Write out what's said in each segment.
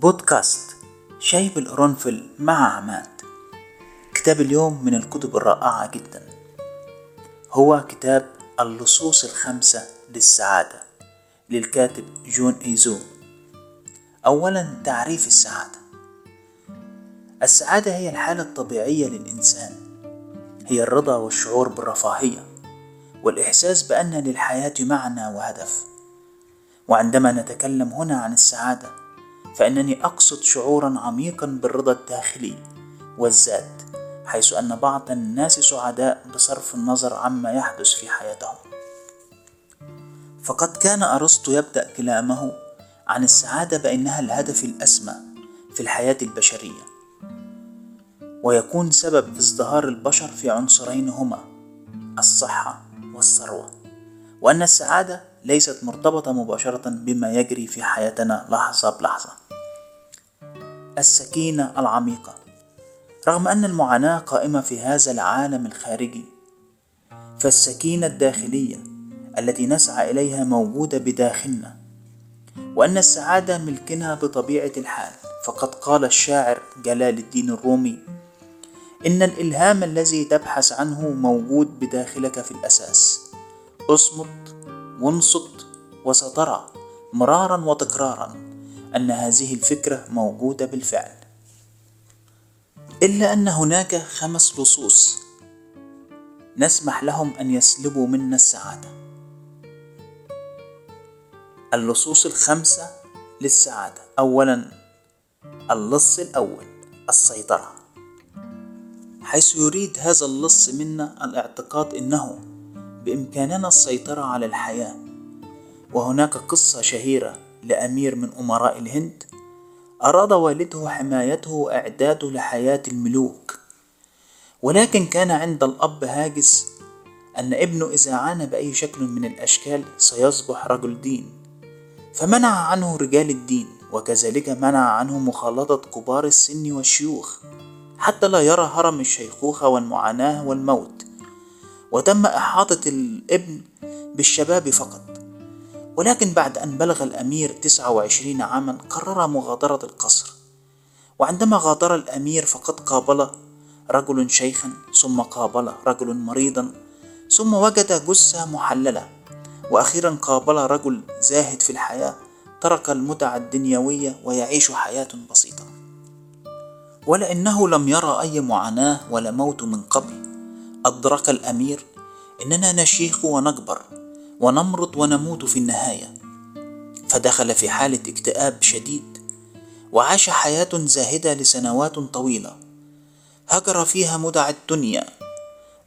بودكاست شاي بالقرنفل مع عماد كتاب اليوم من الكتب الرائعة جدا. هو كتاب اللصوص الخمسة للسعادة للكاتب جون إيزو. أولا تعريف السعادة. السعادة هي الحالة الطبيعية للإنسان. هي الرضا والشعور بالرفاهية والإحساس بأن للحياة معنى وهدف. وعندما نتكلم هنا عن السعادة فإنني أقصد شعورا عميقا بالرضا الداخلي والذات حيث أن بعض الناس سعداء بصرف النظر عما يحدث في حياتهم. فقد كان أرسطو يبدأ كلامه عن السعادة بأنها الهدف الأسمى في الحياة البشرية ويكون سبب ازدهار البشر في عنصرين هما الصحة والثروة وأن السعادة ليست مرتبطة مباشرة بما يجري في حياتنا لحظة بلحظة. السكينة العميقة رغم أن المعاناة قائمة في هذا العالم الخارجي. فالسكينة الداخلية التي نسعى إليها موجودة بداخلنا وأن السعادة ملكنا بطبيعة الحال. فقد قال الشاعر جلال الدين الرومي إن الإلهام الذي تبحث عنه موجود بداخلك في الأساس. أصمت وانصت وسترى مرارا وتكرارا. أن هذه الفكرة موجودة بالفعل. إلا أن هناك خمس لصوص نسمح لهم أن يسلبوا منا السعادة. اللصوص الخمسة للسعادة. أولا اللص الأول السيطرة. حيث يريد هذا اللص منا الاعتقاد إنه بإمكاننا السيطرة على الحياة وهناك قصة شهيرة لأمير من أمراء الهند أراد والده حمايته واعداده لحياة الملوك. ولكن كان عند الأب هاجس أن ابنه اذا عانى بأي شكل من الأشكال سيصبح رجل دين. فمنع عنه رجال الدين وكذلك منع عنه مخالطة كبار السن والشيوخ حتى لا يرى هرم الشيخوخة والمعاناة والموت. وتم إحاطة الابن بالشباب فقط. ولكن بعد أن بلغ الأمير تسعة وعشرين عاما قرر مغادرة القصر. وعندما غادر الأمير فقد قابل رجل شيخا ثم قابل رجل مريضا ثم وجد جثة محللة. وأخيرا قابل رجل زاهد في الحياة ترك المتع الدنيوية ويعيش حياة بسيطة. ولأنه لم يرى أي معاناة ولا موت من قبل أدرك الأمير إننا نشيخ ونكبر ونمرض ونموت في النهاية. فدخل في حالة اكتئاب شديد وعاش حياة زاهدة لسنوات طويلة. هجر فيها مدع الدنيا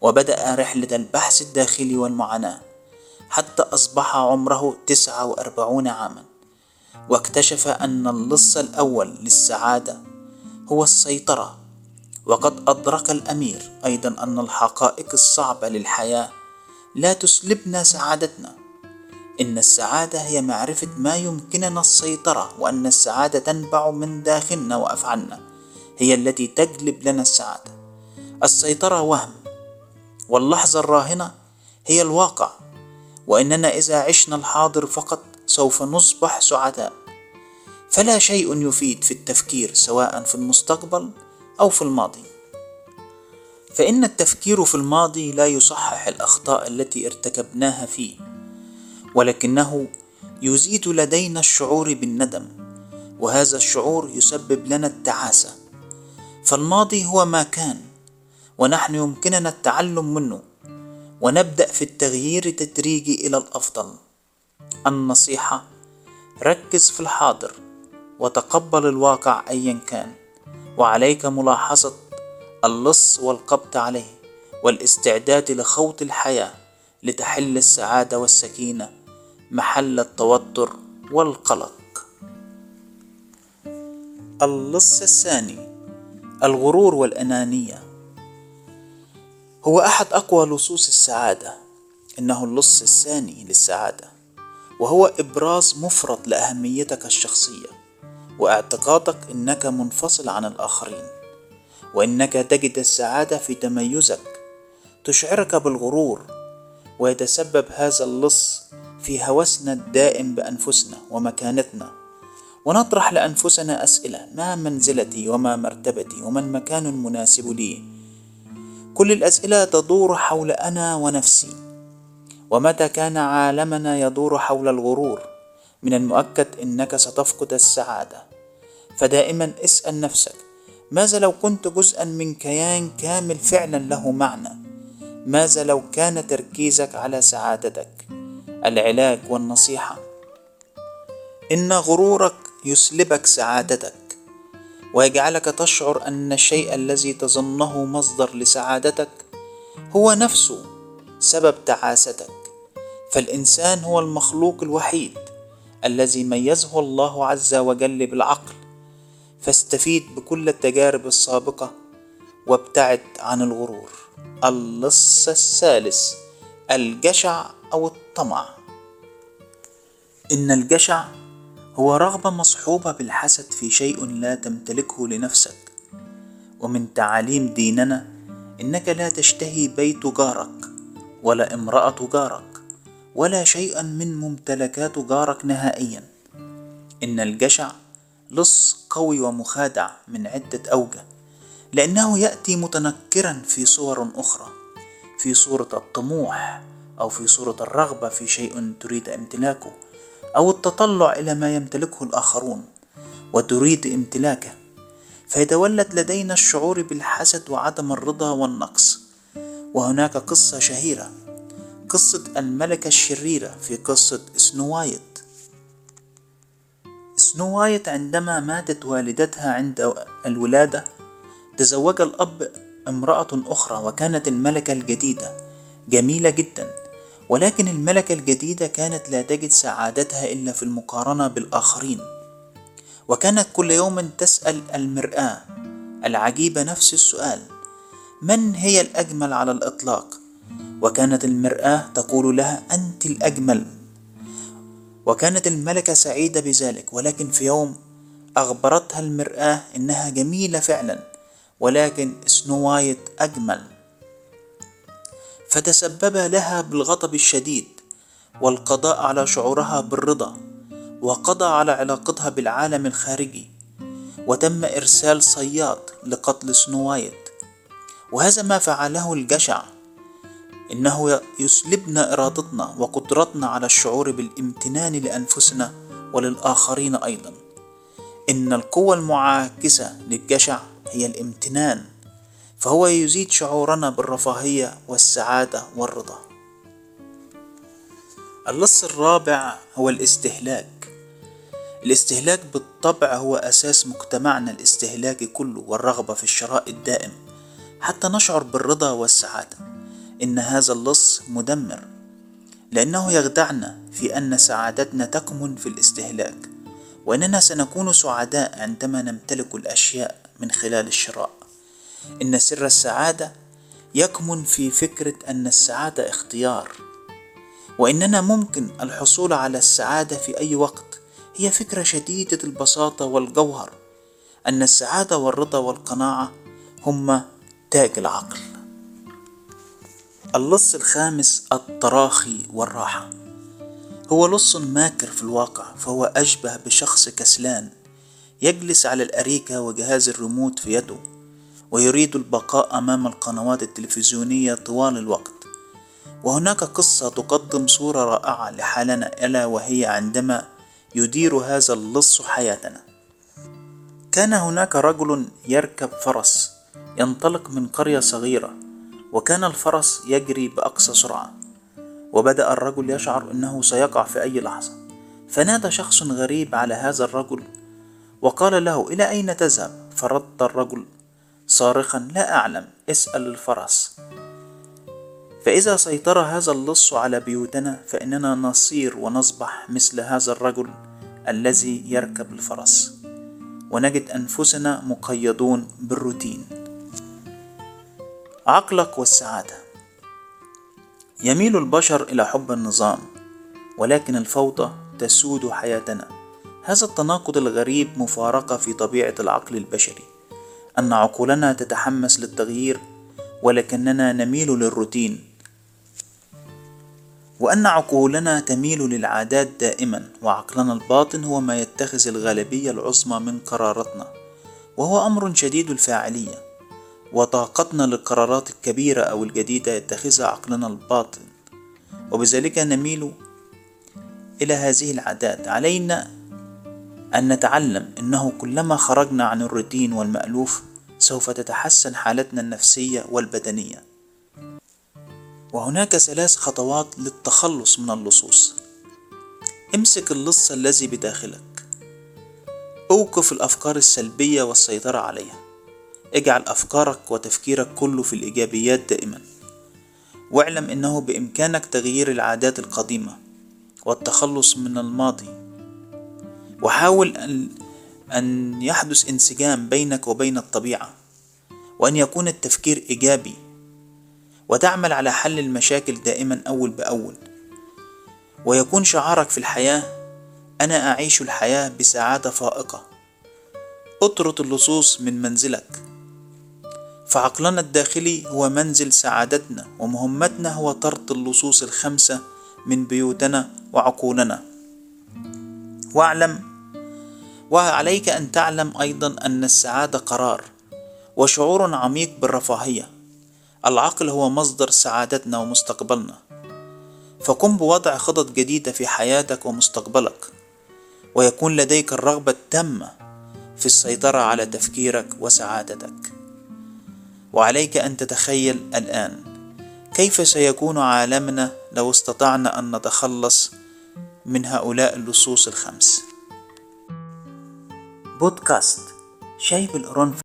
وبدأ رحلة البحث الداخلي والمعاناة حتى أصبح عمره تسعة وأربعون عاما. واكتشف أن اللص الأول للسعادة هو السيطرة وقد أدرك الأمير أيضا أن الحقائق الصعبة للحياة لا تسلبنا سعادتنا. إن السعادة هي معرفة ما يمكننا السيطرة وأن السعادة تنبع من داخلنا وأفعالنا. هي التي تجلب لنا السعادة. السيطرة وهم واللحظة الراهنة هي الواقع. وإننا إذا عشنا الحاضر فقط سوف نصبح سعداء. فلا شيء يفيد في التفكير سواء في المستقبل أو في الماضي. فإن التفكير في الماضي لا يصحح الأخطاء التي ارتكبناها فيه ولكنه يزيد لدينا الشعور بالندم وهذا الشعور يسبب لنا التعاسة. فالماضي هو ما كان ونحن يمكننا التعلم منه ونبدأ في التغيير تدريجي إلى الأفضل. النصيحة ركز في الحاضر وتقبل الواقع ايا كان وعليك ملاحظة اللص والقبض عليه والاستعداد لخوض الحياة لتحل السعادة والسكينة محل التوتر والقلق. اللص الثاني الغرور والأنانية. هو أحد أقوى لصوص السعادة إنه اللص الثاني للسعادة وهو إبراز مفرط لأهميتك الشخصية وإعتقادك إنك منفصل عن الآخرين. وإنك تجد السعادة في تميزك تشعرك بالغرور ويتسبب هذا اللص في هوسنا الدائم بأنفسنا ومكانتنا. ونطرح لأنفسنا أسئلة ما منزلتي وما مرتبتي وما المكان المناسب لي؟ كل الأسئلة تدور حول أنا ونفسي. ومتى كان عالمنا يدور حول الغرور؟ من المؤكد إنك ستفقد السعادة. فدائما اسأل نفسك ماذا لو كنت جزءا من كيان كامل فعلا له معنى؟ ماذا لو كان تركيزك على سعادتك؟ العلاج والنصيحة. إن غرورك يسلبك سعادتك ويجعلك تشعر أن الشيء الذي تظنه مصدر لسعادتك هو نفسه سبب تعاستك. فالإنسان هو المخلوق الوحيد الذي ميزه الله عز وجل بالعقل فاستفيد بكل التجارب السابقة وابتعد عن الغرور. اللص الثالث الجشع أو الطمع. إن الجشع هو رغبة مصحوبة بالحسد في شيء لا تمتلكه لنفسك. ومن تعاليم ديننا إنك لا تشتهي بيت جارك ولا امرأة جارك ولا شيئا من ممتلكات جارك نهائيا. إن الجشع لص قوي ومخادع من عدة أوجه لأنه يأتي متنكرا في صور أخرى في صورة الطموح أو في صورة الرغبة في شيء تريد امتلاكه أو التطلع إلى ما يمتلكه الآخرون وتريد امتلاكه. فيتولد لدينا الشعور بالحسد وعدم الرضا والنقص. وهناك قصة شهيرة قصة الملكة الشريرة في قصة سنو وايت سنو وايت عندما ماتت والدتها عند الولادة تزوج الأب امرأة أخرى وكانت الملكة الجديدة. جميلة جدا. ولكن الملكة الجديدة كانت لا تجد سعادتها إلا في المقارنة بالآخرين. وكانت كل يوم تسأل المرآة العجيبة نفس السؤال من هي الأجمل على الإطلاق؟ وكانت المرآة تقول لها أنت الأجمل. وكانت الملكة سعيدة بذلك ولكن في يوم أخبرتها المرآة إنها جميلة فعلا ولكن سنو وايت أجمل. فتسبب لها بالغضب الشديد والقضاء على شعورها بالرضا وقضى على علاقتها بالعالم الخارجي وتم إرسال صياد لقتل سنو وايت وهذا ما فعله الجشع. إنه يسلبنا إرادتنا وقدرتنا على الشعور بالامتنان لأنفسنا وللآخرين أيضا. إن القوة المعاكسة للجشع هي الامتنان فهو يزيد شعورنا بالرفاهية والسعادة والرضا. اللص الرابع هو الاستهلاك. الاستهلاك بالطبع هو أساس مجتمعنا الاستهلاكي كله والرغبة في الشراء الدائم حتى نشعر بالرضا والسعادة. إن هذا اللص مدمر لأنه يخدعنا في أن سعادتنا تكمن في الاستهلاك وأننا سنكون سعداء عندما نمتلك الأشياء من خلال الشراء. إن سر السعادة يكمن في فكرة أن السعادة اختيار وإننا ممكن الحصول على السعادة في أي وقت. هي فكرة شديدة البساطة والجوهر أن السعادة والرضا والقناعة هما تاج العقل. اللص الخامس التراخي والراحة. هو لص ماكر في الواقع فهو أشبه بشخص كسلان يجلس على الأريكة وجهاز الريموت في يده ويريد البقاء أمام القنوات التلفزيونية طوال الوقت. وهناك قصة تقدم صورة رائعة لحالنا ألا وهي عندما يدير هذا اللص حياتنا. كان هناك رجل يركب فرس ينطلق من قرية صغيرة. وكان الفرس يجري بأقصى سرعة وبدأ الرجل يشعر أنه سيقع في أي لحظة. فنادى شخص غريب على هذا الرجل وقال له إلى أين تذهب؟ فرد الرجل صارخا لا أعلم اسأل الفرس. فإذا سيطر هذا اللص على بيوتنا فإننا نصير ونصبح مثل هذا الرجل الذي يركب الفرس ونجد أنفسنا مقيدون بالروتين. عقلك والسعادة. يميل البشر إلى حب النظام ولكن الفوضى تسود حياتنا. هذا التناقض الغريب مفارقة في طبيعة العقل البشري. أن عقولنا تتحمس للتغيير ولكننا نميل للروتين. وأن عقولنا تميل للعادات دائما وعقلنا الباطن هو ما يتخذ الغالبية العظمى من قراراتنا. وهو أمر شديد الفاعلية. وطاقتنا للقرارات الكبيرة أو الجديدة يتخذها عقلنا الباطن. وبذلك نميل إلى هذه العادات. علينا أن نتعلم أنه كلما خرجنا عن الروتين والمألوف سوف تتحسن حالتنا النفسية والبدنية. وهناك ثلاث خطوات للتخلص من اللصوص. امسك اللص الذي بداخلك. أوقف الأفكار السلبية والسيطرة عليها. اجعل أفكارك وتفكيرك كله في الإيجابيات دائما. واعلم إنه بإمكانك تغيير العادات القديمة والتخلص من الماضي. وحاول ان أن يحدث انسجام بينك وبين الطبيعة وأن يكون التفكير إيجابي وتعمل على حل المشاكل دائما أول بأول. ويكون شعارك في الحياة أنا أعيش الحياة بسعادة فائقة. أطرد اللصوص من منزلك. فعقلنا الداخلي هو منزل سعادتنا ومهمتنا هو طرد اللصوص الخمسة من بيوتنا وعقولنا. واعلم وعليك أن تعلم أيضا أن السعادة قرار وشعور عميق بالرفاهية. العقل هو مصدر سعادتنا ومستقبلنا. فقم بوضع خطط جديدة في حياتك ومستقبلك ويكون لديك الرغبة التامة في السيطرة على تفكيرك وسعادتك. وعليك أن تتخيل الآن. كيف سيكون عالمنا لو استطعنا أن نتخلص من هؤلاء اللصوص الخمس؟ بودكاست شاي بالقرنفل